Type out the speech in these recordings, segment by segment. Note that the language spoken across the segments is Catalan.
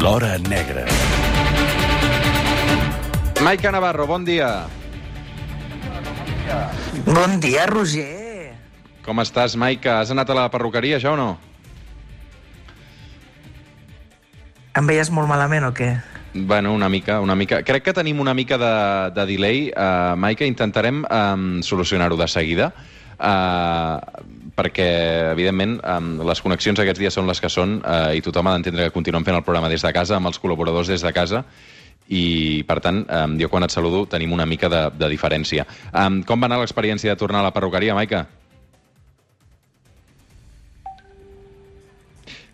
L'Hora Negra. Maica Navarro, bon dia. Bon dia, Roger. Com estàs, Maica? Has anat a la perruqueria, ja o no? Em veies molt malament o què? Bueno, una mica, una mica. Crec que tenim una mica de, de delay. Uh, Maica, intentarem um, solucionar-ho de seguida, uh, perquè, evidentment, um, les connexions aquests dies són les que són uh, i tothom ha d'entendre que continuem fent el programa des de casa, amb els col·laboradors des de casa, i, per tant, um, jo quan et saludo tenim una mica de, de diferència. Um, com va anar l'experiència de tornar a la perruqueria, Maica?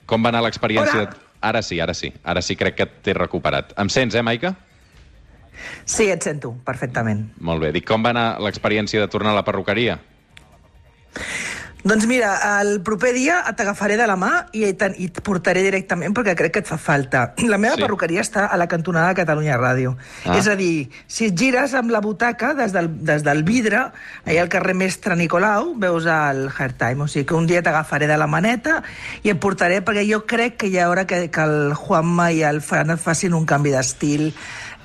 Com va anar l'experiència... De... Ara sí, ara sí. Ara sí crec que t'he recuperat. Em sents, eh, Maica? Sí, et sento, perfectament. Molt bé. Dic, com va anar l'experiència de tornar a la perruqueria? Doncs mira, el proper dia t'agafaré de la mà i, te- i et portaré directament perquè crec que et fa falta. La meva Sí. perruqueria està a la cantonada de Catalunya Ràdio. Ah. És a dir, si et gires amb la butaca des del, des del vidre, allà al carrer Mestre Nicolau, veus el Hair Time. O sigui que un dia t'agafaré de la maneta i et portaré, perquè jo crec que hi ha hora que, que el Juanma i el Fran et facin un canvi d'estil.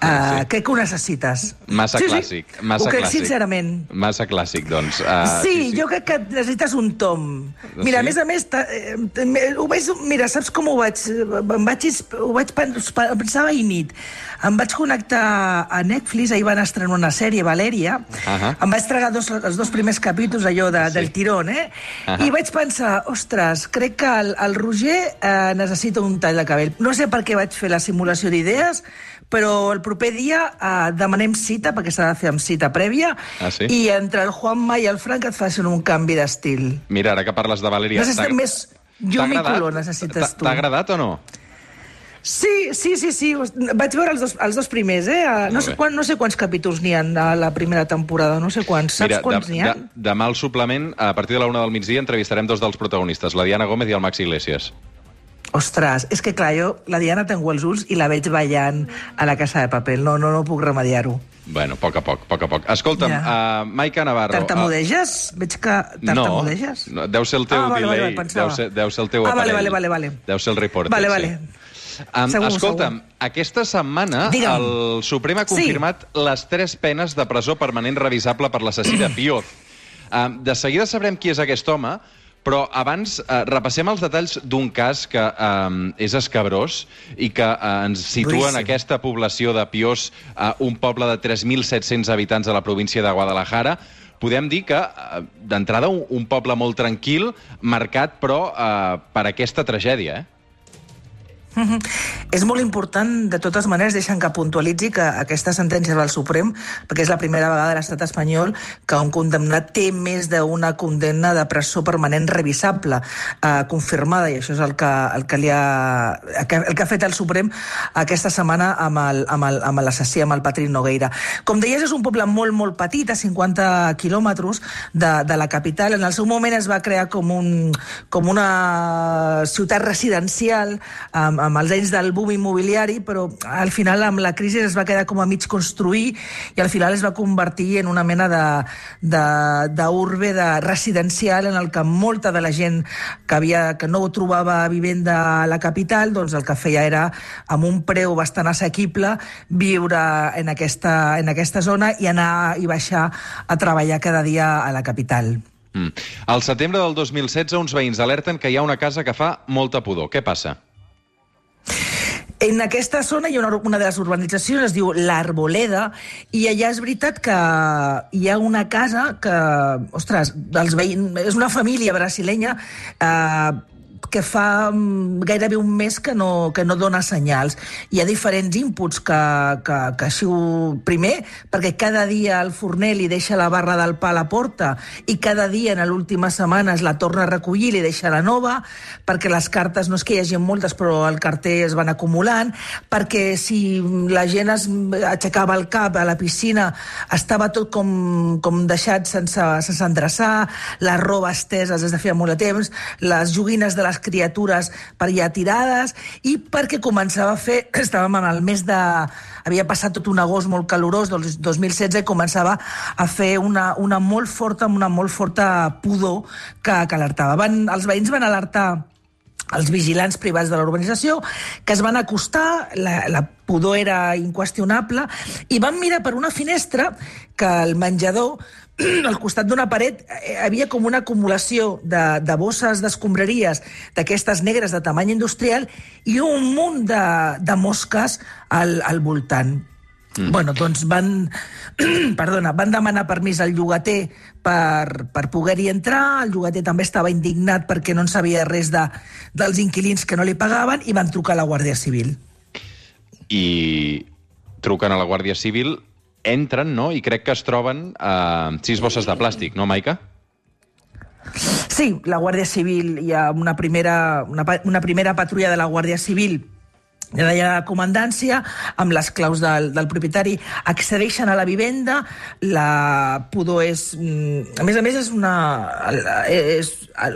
Uh, sí. Crec que ho necessites. Massa sí, clàssic. Sí. Massa ho crec clàssic. sincerament. Massa clàssic, doncs. Uh, sí, sí, jo crec que necessites un tom. Mira, Sí? a més a més, eh, ho vaig, mira, saps com ho vaig... Em vaig, ho vaig pen- pensava ahir nit. Em vaig connectar a Netflix, ahir van estrenar una sèrie, Valèria. Ahà. Em vaig tragar dos, els dos primers capítols, allò de, Sí. del tirón, eh? Ahà. I vaig pensar, ostres, crec que el, el Roger eh, necessita un tall de cabell. No sé per què vaig fer la simulació d'idees, però el proper dia eh, demanem cita, perquè s'ha de fer amb cita prèvia, Ah, sí? i entre el Juanma i el Frank et facin un canvi d'estil. Mira, ara que parles de Valèria... Necessitem més llum i color, necessites tu. T'ha agradat o no? Sí, sí, sí, sí. Vaig veure els dos, els dos primers, eh? Eh, No sé, quan, no sé quants capítols n'hi ha a la primera temporada, no sé quants. Saps Mira, quants de, n'hi ha? de, demà al suplement, a partir de la una del migdia, entrevistarem dos dels protagonistes, la Diana Gómez i el Max Iglesias. Ostres, és que clar, jo la Diana tengo els ulls i la veig ballant a la Casa de Paper. No, no, no puc remediar-ho. Bueno, a poc a poc, a poc a poc. Escolta'm, Ja. uh, Maica Navarro... Tartamudeges? Veig que tartamudeges? No, no, deu ser el teu Ah, vale, delay, vale, vale, deu, ser, deu ser el teu Ah, vale, aparell. vale, vale, vale. Deu ser el reporter, Vale, sí. vale. Um, Segur, escolta'm, segur. aquesta setmana Digue'm. el Suprem ha Sí. confirmat les tres penes de presó permanent revisable per l'assassí de Pioz. Um, de seguida sabrem qui és aquest home, però abans uh, repassem els detalls d'un cas que um, és escabrós i que uh, ens situa en aquesta població de Piós, uh, un poble de 3.700 habitants de la província de Guadalajara. Podem dir que, uh, d'entrada, un, un poble molt tranquil, marcat, però, uh, per aquesta tragèdia, eh? És molt important, de totes maneres, deixen que puntualitzi que aquesta sentència del Suprem, perquè és la primera vegada a l'estat espanyol que un condemnat té més d'una condemna de presó permanent revisable, eh, confirmada, i això és el que, el que, li ha, el que, ha fet el Suprem aquesta setmana amb el- amb el- amb l'assassí, amb el Patri Nogueira. Com deies, és un poble molt, molt petit, a 50 quilòmetres de, de la capital. En el seu moment es va crear com, un, com una ciutat residencial amb, amb els anys del boom immobiliari, però al final amb la crisi es va quedar com a mig construir i al final es va convertir en una mena de- de- d'urbe de, de residencial en el que molta de la gent que, havia, que no trobava vivenda a la capital, doncs el que feia era, amb un preu bastant assequible, viure en aquesta, en aquesta zona i anar i baixar a treballar cada dia a la capital. Mm. Al setembre del 2016, uns veïns alerten que hi ha una casa que fa molta pudor. Què passa? En aquesta zona hi ha una, una de les urbanitzacions, es diu l'Arboleda, i allà és veritat que hi ha una casa que, ostres, dels veïns, és una família brasilenya eh, que fa mm, gairebé un mes que no, que no dona senyals. Hi ha diferents inputs que, que, que ho... Primer, perquè cada dia el forner li deixa la barra del pa a la porta i cada dia en l'última setmana es la torna a recollir i li deixa la nova, perquè les cartes no és que hi hagi moltes, però el carter es van acumulant, perquè si la gent es aixecava el cap a la piscina estava tot com, com deixat sense, sense endreçar, la roba estesa des de feia molt de temps, les joguines de les criatures per allà tirades, i perquè començava a fer, estàvem en el mes de... havia passat tot un agost molt calorós, doncs 2016, i començava a fer una, una molt forta, una molt forta pudor que, que alertava. Van, els veïns van alertar els vigilants privats de l'urbanització, que es van acostar, la, la pudor era inqüestionable, i van mirar per una finestra que el menjador al costat d'una paret eh, havia com una acumulació de, de bosses d'escombraries d'aquestes negres de tamany industrial i un munt de, de mosques al, al voltant. Mm. Bueno, doncs van, perdona, van demanar permís al llogater per, per poder-hi entrar, el llogater també estava indignat perquè no en sabia res de, dels inquilins que no li pagaven i van trucar a la Guàrdia Civil. I truquen a la Guàrdia Civil, entren, no?, i crec que es troben eh, sis bosses de plàstic, no, Maica? Sí, la Guàrdia Civil, hi ha una primera, una, una primera patrulla de la Guàrdia Civil de la comandància, amb les claus del, del propietari, accedeixen a la vivenda, la pudor és... Mm, a més a més, és una... És,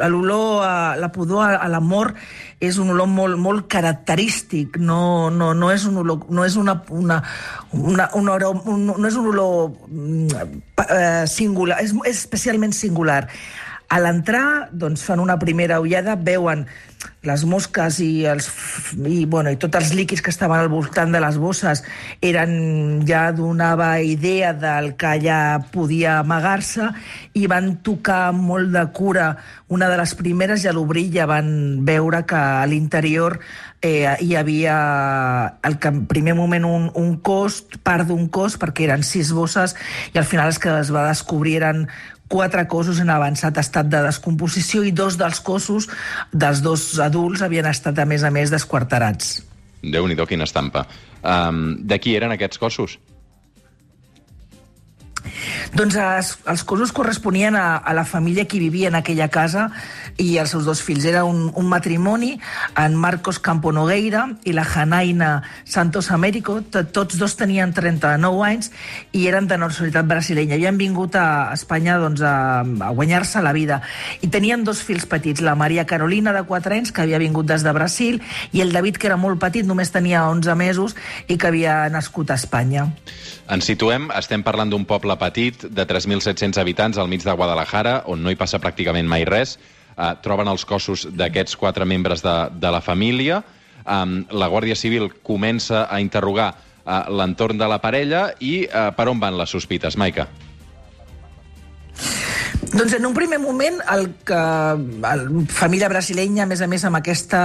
l'olor, la pudor a, a l'amor és un olor molt, molt característic, no, no, no és un olor, no és una, una, una, un olor, un, no és un olor mm, eh, singular, és, és especialment singular. A l'entrar, doncs, fan una primera ullada, veuen les mosques i, els, i, bueno, i tots els líquids que estaven al voltant de les bosses eren ja donava idea del que allà podia amagar-se i van tocar molt de cura. Una de les primeres i a l'obrir ja van veure que a l'interior eh, hi havia en primer moment un, un cos, part d'un cos, perquè eren sis bosses i al final els que es va descobrir eren quatre cossos en avançat estat de descomposició i dos dels cossos dels dos adults havien estat, a més a més, desquarterats. Déu-n'hi-do, quina estampa. Um, de qui eren aquests cossos? Doncs els, els cossos corresponien a, a la família que vivia en aquella casa i els seus dos fills. Era un, un matrimoni, en Marcos Campo Nogueira i la Janaina Santos Américo. Tots dos tenien 39 anys i eren de nacionalitat brasilenya. Havien vingut a Espanya doncs, a, a guanyar-se la vida. I tenien dos fills petits, la Maria Carolina, de 4 anys, que havia vingut des de Brasil, i el David, que era molt petit, només tenia 11 mesos i que havia nascut a Espanya. Ens situem, estem parlant d'un poble petit de 3.700 habitants al mig de Guadalajara, on no hi passa pràcticament mai res. Uh, troben els cossos d'aquests quatre membres de, de la família. Um, la Guàrdia Civil comença a interrogar uh, l'entorn de la parella i uh, per on van les sospites, Maica? Doncs en un primer moment, el que la família brasilenya, a més a més amb, aquesta,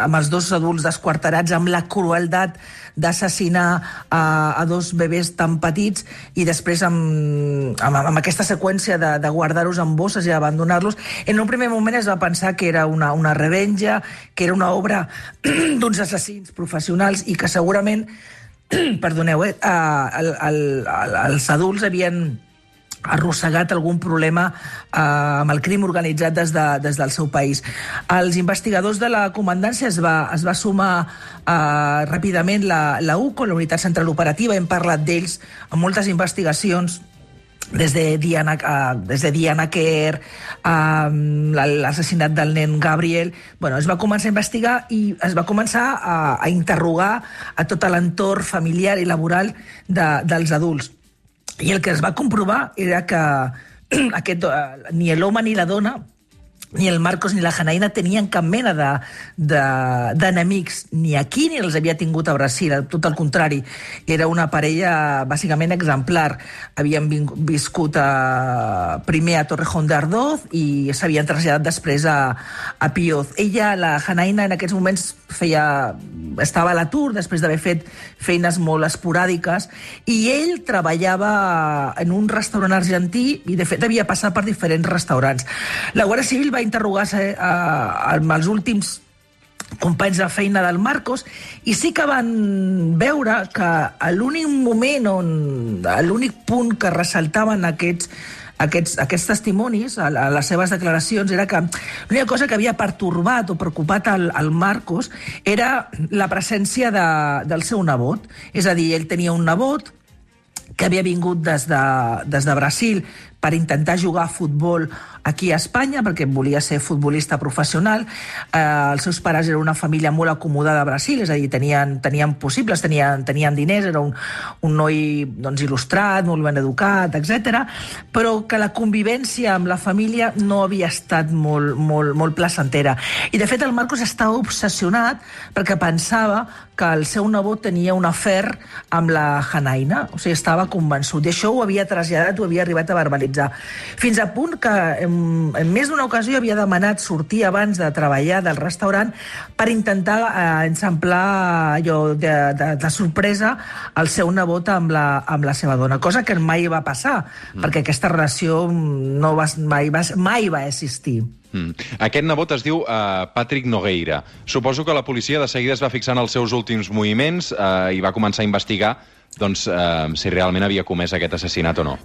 amb els dos adults desquarterats, amb la crueldat d'assassinar a, a dos bebès tan petits i després amb, amb, amb aquesta seqüència de, de guardar-los en bosses i abandonar-los, en un primer moment es va pensar que era una, una revenja, que era una obra d'uns assassins professionals i que segurament, perdoneu, eh, el, el, el, els adults havien arrossegat algun problema eh, amb el crim organitzat des, de, des del seu país. Els investigadors de la comandància es va, es va sumar eh, ràpidament la, la UCO, la Unitat Central Operativa, hem parlat d'ells en moltes investigacions des de Diana, uh, des de Diana Kerr, uh, l'assassinat del nen Gabriel... Bueno, es va començar a investigar i es va començar a, a interrogar a tot l'entorn familiar i laboral de, dels adults i el que es va comprovar era que aquest, eh, ni l'home ni la dona ni el Marcos ni la Janaïna tenien cap mena d'enemics, de, de, ni aquí ni els havia tingut a Brasil, tot el contrari. Era una parella bàsicament exemplar. Havien viscut a, primer a Torrejón de Ardoz i s'havien traslladat després a, a Pioz. Ella, la Janaïna, en aquests moments feia, estava a l'atur després d'haver fet feines molt esporàdiques i ell treballava en un restaurant argentí i de fet havia passat per diferents restaurants. La Guàrdia Civil va interrogar-se eh, amb els últims companys de feina del Marcos i sí que van veure que l'únic moment on l'únic punt que ressaltaven aquests aquests, aquests testimonis, a, a les seves declaracions, era que l'única cosa que havia pertorbat o preocupat el, el Marcos era la presència de, del seu nebot. És a dir, ell tenia un nebot que havia vingut des de, des de Brasil per intentar jugar a futbol aquí a Espanya, perquè volia ser futbolista professional. Eh, els seus pares eren una família molt acomodada a Brasil, és a dir, tenien, tenien possibles, tenien, tenien diners, era un, un noi doncs, il·lustrat, molt ben educat, etc. però que la convivència amb la família no havia estat molt, molt, molt placentera. I, de fet, el Marcos estava obsessionat perquè pensava que el seu nebot tenia un afer amb la Hanaina, o sigui, estava convençut. I això ho havia traslladat, ho havia arribat a verbalitzar. Fins a punt que en, més d'una ocasió havia demanat sortir abans de treballar del restaurant per intentar eh, ensamblar allò de, de, de sorpresa el seu nebot amb la, amb la seva dona, cosa que mai va passar, mm. perquè aquesta relació no va, mai, va, mai va existir. Mm. Aquest nebot es diu uh, Patrick Nogueira. Suposo que la policia de seguida es va fixar en els seus últims moviments uh, i va començar a investigar doncs, uh, si realment havia comès aquest assassinat o no.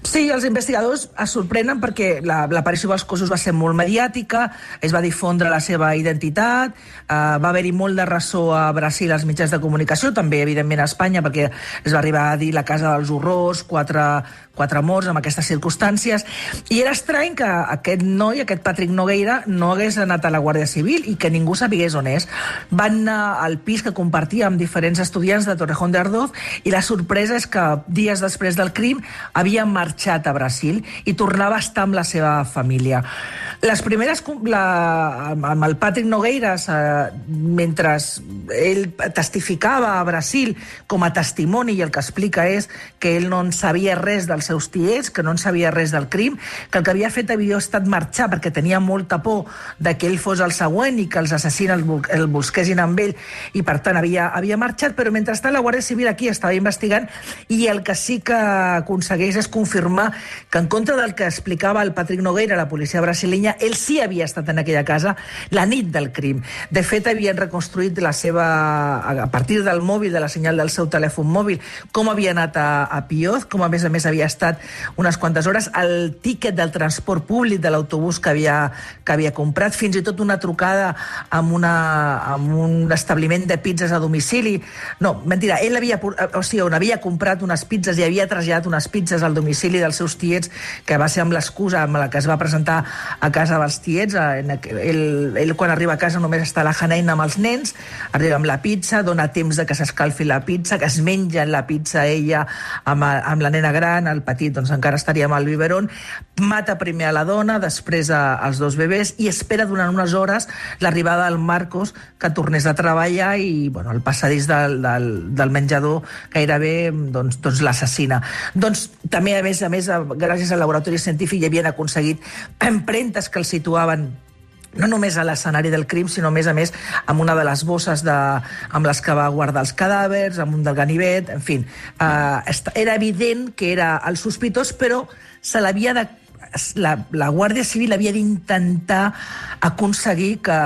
Sí, els investigadors es sorprenen perquè l'aparició la, dels cossos va ser molt mediàtica, es va difondre la seva identitat, eh, va haver-hi molt de ressò a Brasil als mitjans de comunicació, també, evidentment, a Espanya, perquè es va arribar a dir la Casa dels Horrors, quatre, quatre morts amb aquestes circumstàncies, i era estrany que aquest noi, aquest Patrick Nogueira, no hagués anat a la Guàrdia Civil i que ningú sapigués on és. Van anar al pis que compartia amb diferents estudiants de Torrejón de Ardoz i la sorpresa és que dies després del crim havia marxat a Brasil i tornava a estar amb la seva família. Les primeres, la, amb el Patrick Nogueiras, eh, mentre ell testificava a Brasil com a testimoni i el que explica és que ell no en sabia res dels seus tiets, que no en sabia res del crim, que el que havia fet havia estat marxar perquè tenia molta por de que ell fos el següent i que els assassins el, el busquessin amb ell i per tant havia, havia marxat, però mentrestant la Guàrdia Civil aquí estava investigant i el que sí que aconsegueix és confirmar que en contra del que explicava el Patrick Nogueira, la policia brasileña, ell sí havia estat en aquella casa la nit del crim. De fet, havien reconstruït la seva, a partir del mòbil, de la senyal del seu telèfon mòbil, com havia anat a, a Pioz, com a més a més havia estat unes quantes hores, el tíquet del transport públic de l'autobús que, havia, que havia comprat, fins i tot una trucada amb, una, amb un establiment de pizzas a domicili. No, mentira, ell havia, o sigui, on havia comprat unes pizzas i havia traslladat unes pizzas al domicili dels seus tiets, que va ser amb l'excusa amb la que es va presentar a casa dels tiets, ell, ell quan arriba a casa només està la Janaina amb els nens, arriba amb la pizza, dona temps de que s'escalfi la pizza, que es menja la pizza ella amb, amb la nena gran, el petit doncs encara estaria amb el biberon, mata primer a la dona, després a, als dos bebès i espera durant unes hores l'arribada del Marcos que tornés a treballar i bueno, el passadís del, del, del menjador gairebé doncs, doncs l'assassina. Doncs també, a més a més, gràcies al laboratori científic hi havien aconseguit empremtes que el situaven no només a l'escenari del crim, sinó més a més amb una de les bosses de, amb les que va guardar els cadàvers, amb un del ganivet, en fi. Eh, era evident que era el sospitós, però se l'havia de la, la Guàrdia Civil havia d'intentar aconseguir que,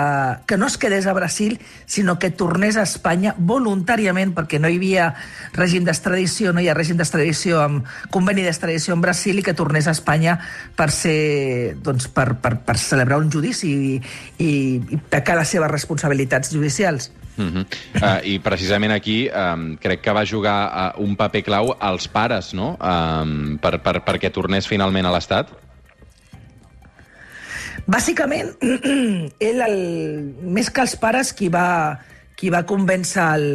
que no es quedés a Brasil, sinó que tornés a Espanya voluntàriament, perquè no hi havia règim d'extradició, no hi ha règim d'extradició amb conveni d'extradició en Brasil i que tornés a Espanya per ser, doncs, per, per, per celebrar un judici i, i, i pecar les seves responsabilitats judicials. Uh -huh. uh, I precisament aquí um, crec que va jugar uh, un paper clau als pares, no?, um, per, per, perquè tornés finalment a l'Estat. Bàsicament, ell, el, més que els pares, qui va, qui va convèncer el,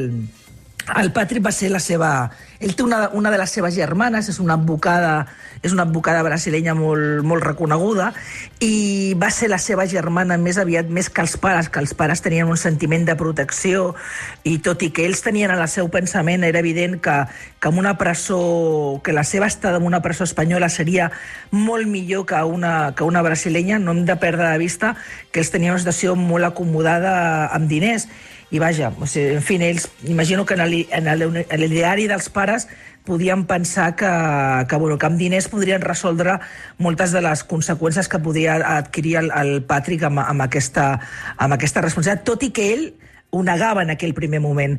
el Patrick va ser la seva... Ell té una, una de les seves germanes, és una advocada, és una advocada brasilenya molt, molt reconeguda, i va ser la seva germana més aviat, més que els pares, que els pares tenien un sentiment de protecció, i tot i que ells tenien en el seu pensament, era evident que, que en una presó, que la seva estada en una presó espanyola seria molt millor que una, que una brasilenya, no hem de perdre de vista que ells tenien una situació molt acomodada amb diners, i vaja, o sigui, en fi, ells, imagino que en l'ideari dels pares podien pensar que, que, bueno, que amb diners podrien resoldre moltes de les conseqüències que podia adquirir el, el Patrick amb, amb, aquesta, amb aquesta responsabilitat, tot i que ell ho negava en aquell primer moment.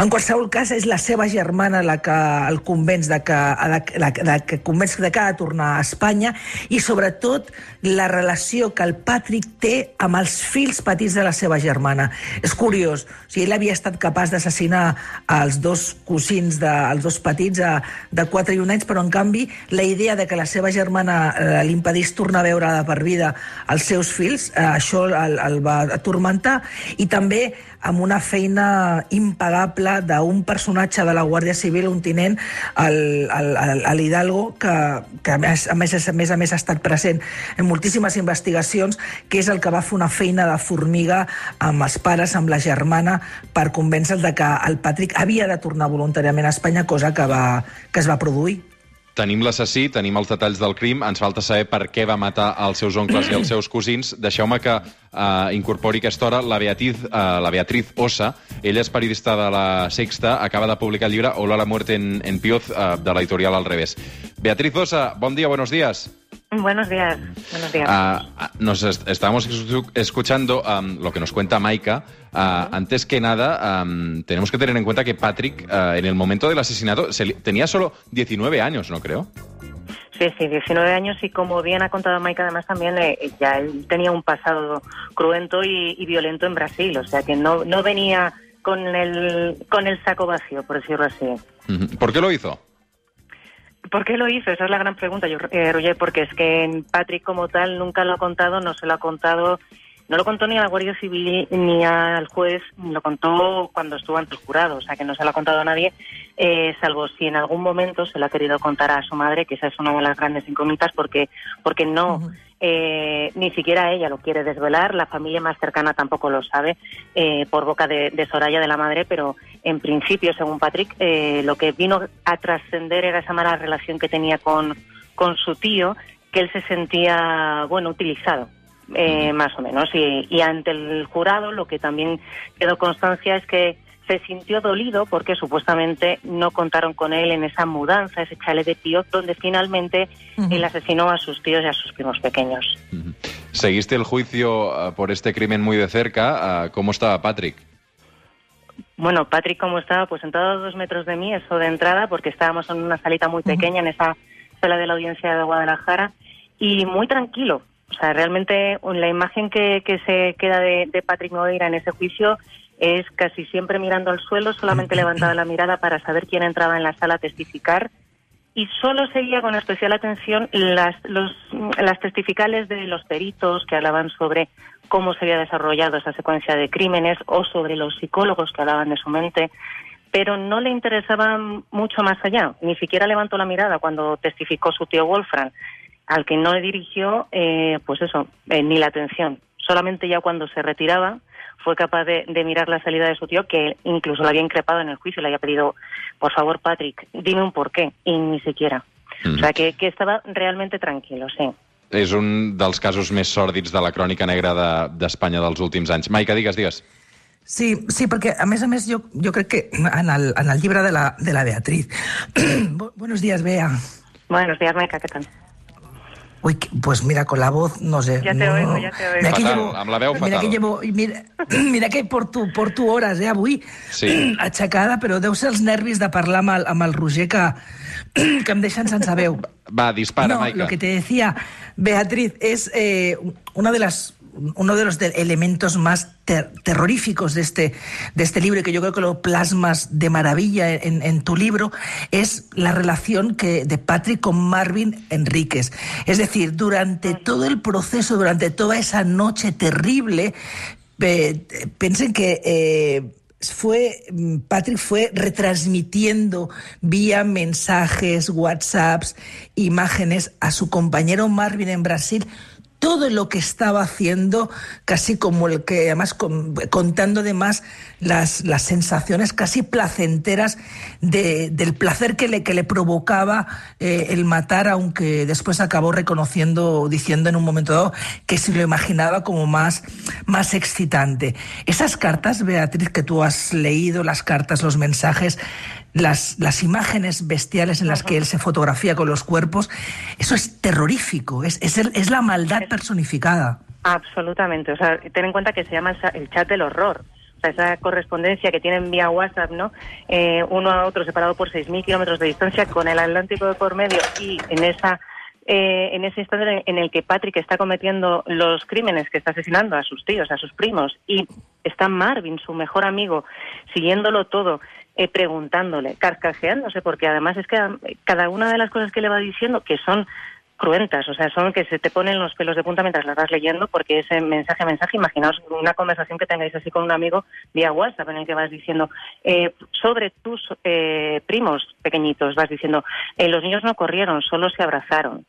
En qualsevol cas, és la seva germana la que el convenç de que, de, de, de, que convenç de que ha de tornar a Espanya i, sobretot, la relació que el Patrick té amb els fills petits de la seva germana. És curiós. O sigui, ell havia estat capaç d'assassinar els dos cosins, de, els dos petits, de, de 4 i 1 anys, però, en canvi, la idea de que la seva germana eh, l'impedís tornar a veure de per vida els seus fills, eh, això el, el va atormentar, i també amb una feina impagable d'un personatge de la Guàrdia Civil, un tinent, l'Hidalgo, que, que a, més, a, més, a més a més ha estat present en moltíssimes investigacions, que és el que va fer una feina de formiga amb els pares, amb la germana, per convèncer de que el Patrick havia de tornar voluntàriament a Espanya, cosa que, va, que es va produir. Tenim l'assassí, tenim els detalls del crim, ens falta saber per què va matar els seus oncles i els seus cosins. Deixeu-me que uh, incorpori aquesta hora la Beatriz, uh, la Beatriz Osa. Ella és periodista de la Sexta, acaba de publicar el llibre Hola la muerte en, en Pioz, uh, de l'editorial Al revés. Beatriz Osa, bon dia, buenos días. Buenos días, buenos días. Uh, nos est estamos escuchando um, lo que nos cuenta Maika. Uh, uh -huh. Antes que nada, um, tenemos que tener en cuenta que Patrick, uh, en el momento del asesinato, se, tenía solo 19 años, ¿no creo? Sí, sí, 19 años y como bien ha contado Maika, además también eh, ya él tenía un pasado cruento y, y, violento en Brasil, o sea que no, no venía con el, con el saco vacío, por decirlo así. Uh -huh. ¿Por qué lo hizo? ¿Por qué lo hizo? Esa es la gran pregunta, yo, eh, porque es que Patrick como tal nunca lo ha contado, no se lo ha contado, no lo contó ni a la Guardia Civil ni al juez, lo contó cuando estuvo ante el jurado, o sea que no se lo ha contado a nadie, eh, salvo si en algún momento se lo ha querido contar a su madre, que esa es una de las grandes incógnitas, porque, porque no... Uh -huh eh, ni siquiera ella lo quiere desvelar, la familia más cercana tampoco lo sabe, eh, por boca de, de, Soraya, de la madre, pero en principio, según Patrick, eh, lo que vino a trascender era esa mala relación que tenía con, con su tío, que él se sentía, bueno, utilizado. Eh, más o menos y, y ante el jurado lo que también quedó constancia es que se sintió dolido porque supuestamente no contaron con él en esa mudanza, ese chalet de tío, donde finalmente uh -huh. él asesinó a sus tíos y a sus primos pequeños. Uh -huh. ¿Seguiste el juicio uh, por este crimen muy de cerca? Uh, ¿Cómo estaba Patrick? Bueno, Patrick, ¿cómo estaba? Pues sentado a dos metros de mí, eso de entrada, porque estábamos en una salita muy pequeña, uh -huh. en esa sala de la audiencia de Guadalajara, y muy tranquilo. O sea, realmente la imagen que, que se queda de, de Patrick Moreira en ese juicio es casi siempre mirando al suelo, solamente levantaba la mirada para saber quién entraba en la sala a testificar y solo seguía con especial atención las, los, las testificales de los peritos que hablaban sobre cómo se había desarrollado esa secuencia de crímenes o sobre los psicólogos que hablaban de su mente, pero no le interesaba mucho más allá. Ni siquiera levantó la mirada cuando testificó su tío Wolfram, al que no le dirigió, eh, pues eso, eh, ni la atención. Solamente ya cuando se retiraba, fue capaz de, de, mirar la salida de su tío, que incluso le había increpado en el juicio, le había pedido, por favor, Patrick, dime un porqué, y ni siquiera. Mm. O sea, que, que estava realment tranquil, sí. És un dels casos més sòrdids de la crònica negra d'Espanya de, dels últims anys. Maica, digues, digues. Sí, sí, perquè a més a més jo, jo crec que en el, en el llibre de la, de la Beatriz... Buenos días, Bea. Buenos días, Maica, què tal? Uy, pues mira, con la voz, no sé. Ya te no, oigo, ya te oigo. Mira que fatal, llevo, amb la veu mira fatal. que llevo, mira, mira que porto, porto hores, eh, avui, Sí. aixecada, però deu ser els nervis de parlar amb el, amb el Roger que, que em deixen sense veu. Va, dispara, no, Maica. lo que te decía, Beatriz, es eh, una de las uno de los de elementos más ter terroríficos de este, de este libro, y que yo creo que lo plasmas de maravilla en, en, tu libro, es la relación que, de Patrick con Marvin Enríquez. Es decir, durante todo el proceso, durante toda esa noche terrible, eh, pensen que... Eh, fue Patrick fue retransmitiendo vía mensajes, WhatsApps, imágenes a su compañero Marvin en Brasil todo lo que estaba haciendo, casi como el que, además, con, contando además las, las sensaciones casi placenteras de, del placer que le, que le provocaba eh, el matar, aunque después acabó reconociendo, diciendo en un momento dado que se lo imaginaba como más, más excitante. Esas cartas, Beatriz, que tú has leído, las cartas, los mensajes, las, las, imágenes bestiales en las que él se fotografía con los cuerpos, eso es terrorífico, es, es, el, es la maldad personificada. Absolutamente, o sea, ten en cuenta que se llama el chat del horror, o sea, esa correspondencia que tienen vía WhatsApp, ¿no? Eh, uno a otro separado por 6.000 kilómetros de distancia con el Atlántico de por medio y en esa eh, en ese instante en el que Patrick está cometiendo los crímenes, que está asesinando a sus tíos, a sus primos, y está Marvin, su mejor amigo, siguiéndolo todo, eh, preguntándole, carcajeándose, porque además es que cada una de las cosas que le va diciendo, que son cruentas, o sea, son que se te ponen los pelos de punta mientras las vas leyendo, porque ese mensaje a mensaje, imaginaos una conversación que tengáis así con un amigo vía WhatsApp en el que vas diciendo eh, sobre tus eh, primos pequeñitos, vas diciendo, eh, los niños no corrieron, solo se abrazaron.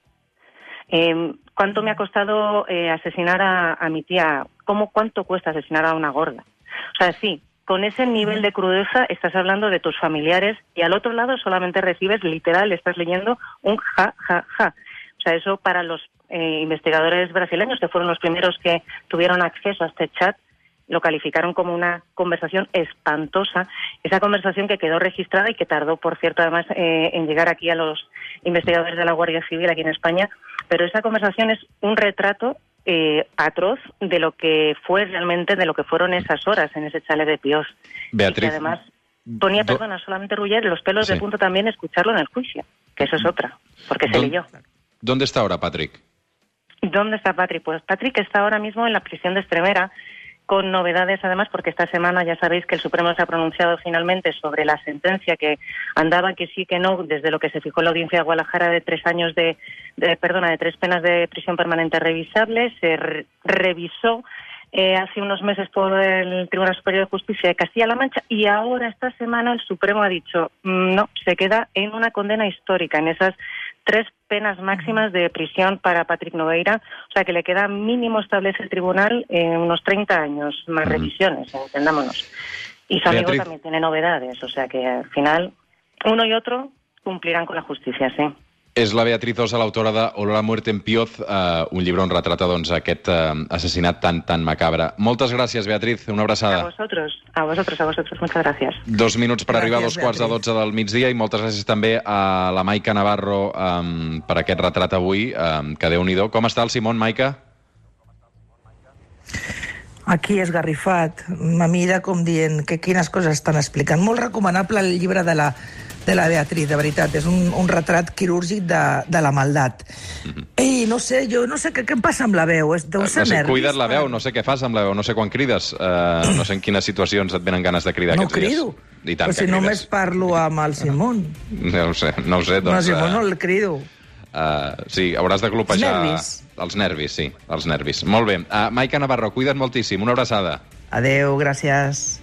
Eh, ¿Cuánto me ha costado eh, asesinar a, mi tía? ¿Cómo, ¿Cuánto cuesta asesinar a una gorda? O sea, sí, con ese nivel de crudeza estás hablando de tus familiares y al otro lado solamente recibes, literal, estás leyendo un ja, ja, ja. O sea, eso para los eh, investigadores brasileños, que fueron los primeros que tuvieron acceso a este chat, lo calificaron como una conversación espantosa. Esa conversación que quedó registrada y que tardó, por cierto, además, eh, en llegar aquí a los investigadores de la Guardia Civil aquí en España. Pero esa conversación es un retrato eh, atroz de lo que fue realmente, de lo que fueron esas horas en ese chale de Pios. Beatriz. Y que además ponía, perdona, solamente Ruller, los pelos sí. de punto también escucharlo en el juicio, que eso es otra, porque se leyó. ¿Dónde está ahora Patrick? ¿Dónde está Patrick? Pues Patrick está ahora mismo en la prisión de Extremera, con novedades además, porque esta semana ya sabéis que el Supremo se ha pronunciado finalmente sobre la sentencia que andaba que sí que no, desde lo que se fijó la audiencia de Guadalajara de tres años de, de perdona, de tres penas de prisión permanente revisables, se re revisó eh, hace unos meses por el Tribunal Superior de Justicia de Castilla-La Mancha y ahora esta semana el Supremo ha dicho no, se queda en una condena histórica, en esas tres penas máximas de prisión para Patrick Nogueira, o sea que le queda mínimo, establece el tribunal, en unos 30 años más uh -huh. revisiones, entendámonos. Y su amigo también tiene novedades, o sea que al final uno y otro cumplirán con la justicia, sí. És la Beatriz Osa, l'autora de Olor a muerte en Pioz, eh, un llibre on retrata doncs, aquest eh, assassinat tan, tan macabre. Moltes gràcies, Beatriz. Una abraçada. A vosotros, a vosotros, a vosotros. Muchas gracias. Dos minuts per Gràcies, arribar a dos quarts de Beatriz. dotze del migdia i moltes gràcies també a la Maica Navarro um, per aquest retrat avui, um, que déu nhi Com està el Simón, Maica? Aquí esgarrifat, me mira com dient que quines coses estan explicant. Molt recomanable el llibre de la, de la Beatriz, de veritat. És un, un retrat quirúrgic de, de la maldat. Mm -hmm. Ei, no sé, jo no sé què, què em passa amb la veu. És, deu no ser sé, nervis. cuida't la veu, no sé què fas amb la veu, no sé quan crides, uh, no sé en quines situacions et venen ganes de cridar No aquests crido. dies. I tant Però si només crides. parlo amb el Simón. No ho sé, no ho sé, No, doncs... Simón no eh, el crido. Uh, sí, hauràs de glopejar... Els nervis. Els nervis, sí, els nervis. Molt bé. Uh, Maica Navarro, cuida't moltíssim. Una abraçada. Adeu, gràcies.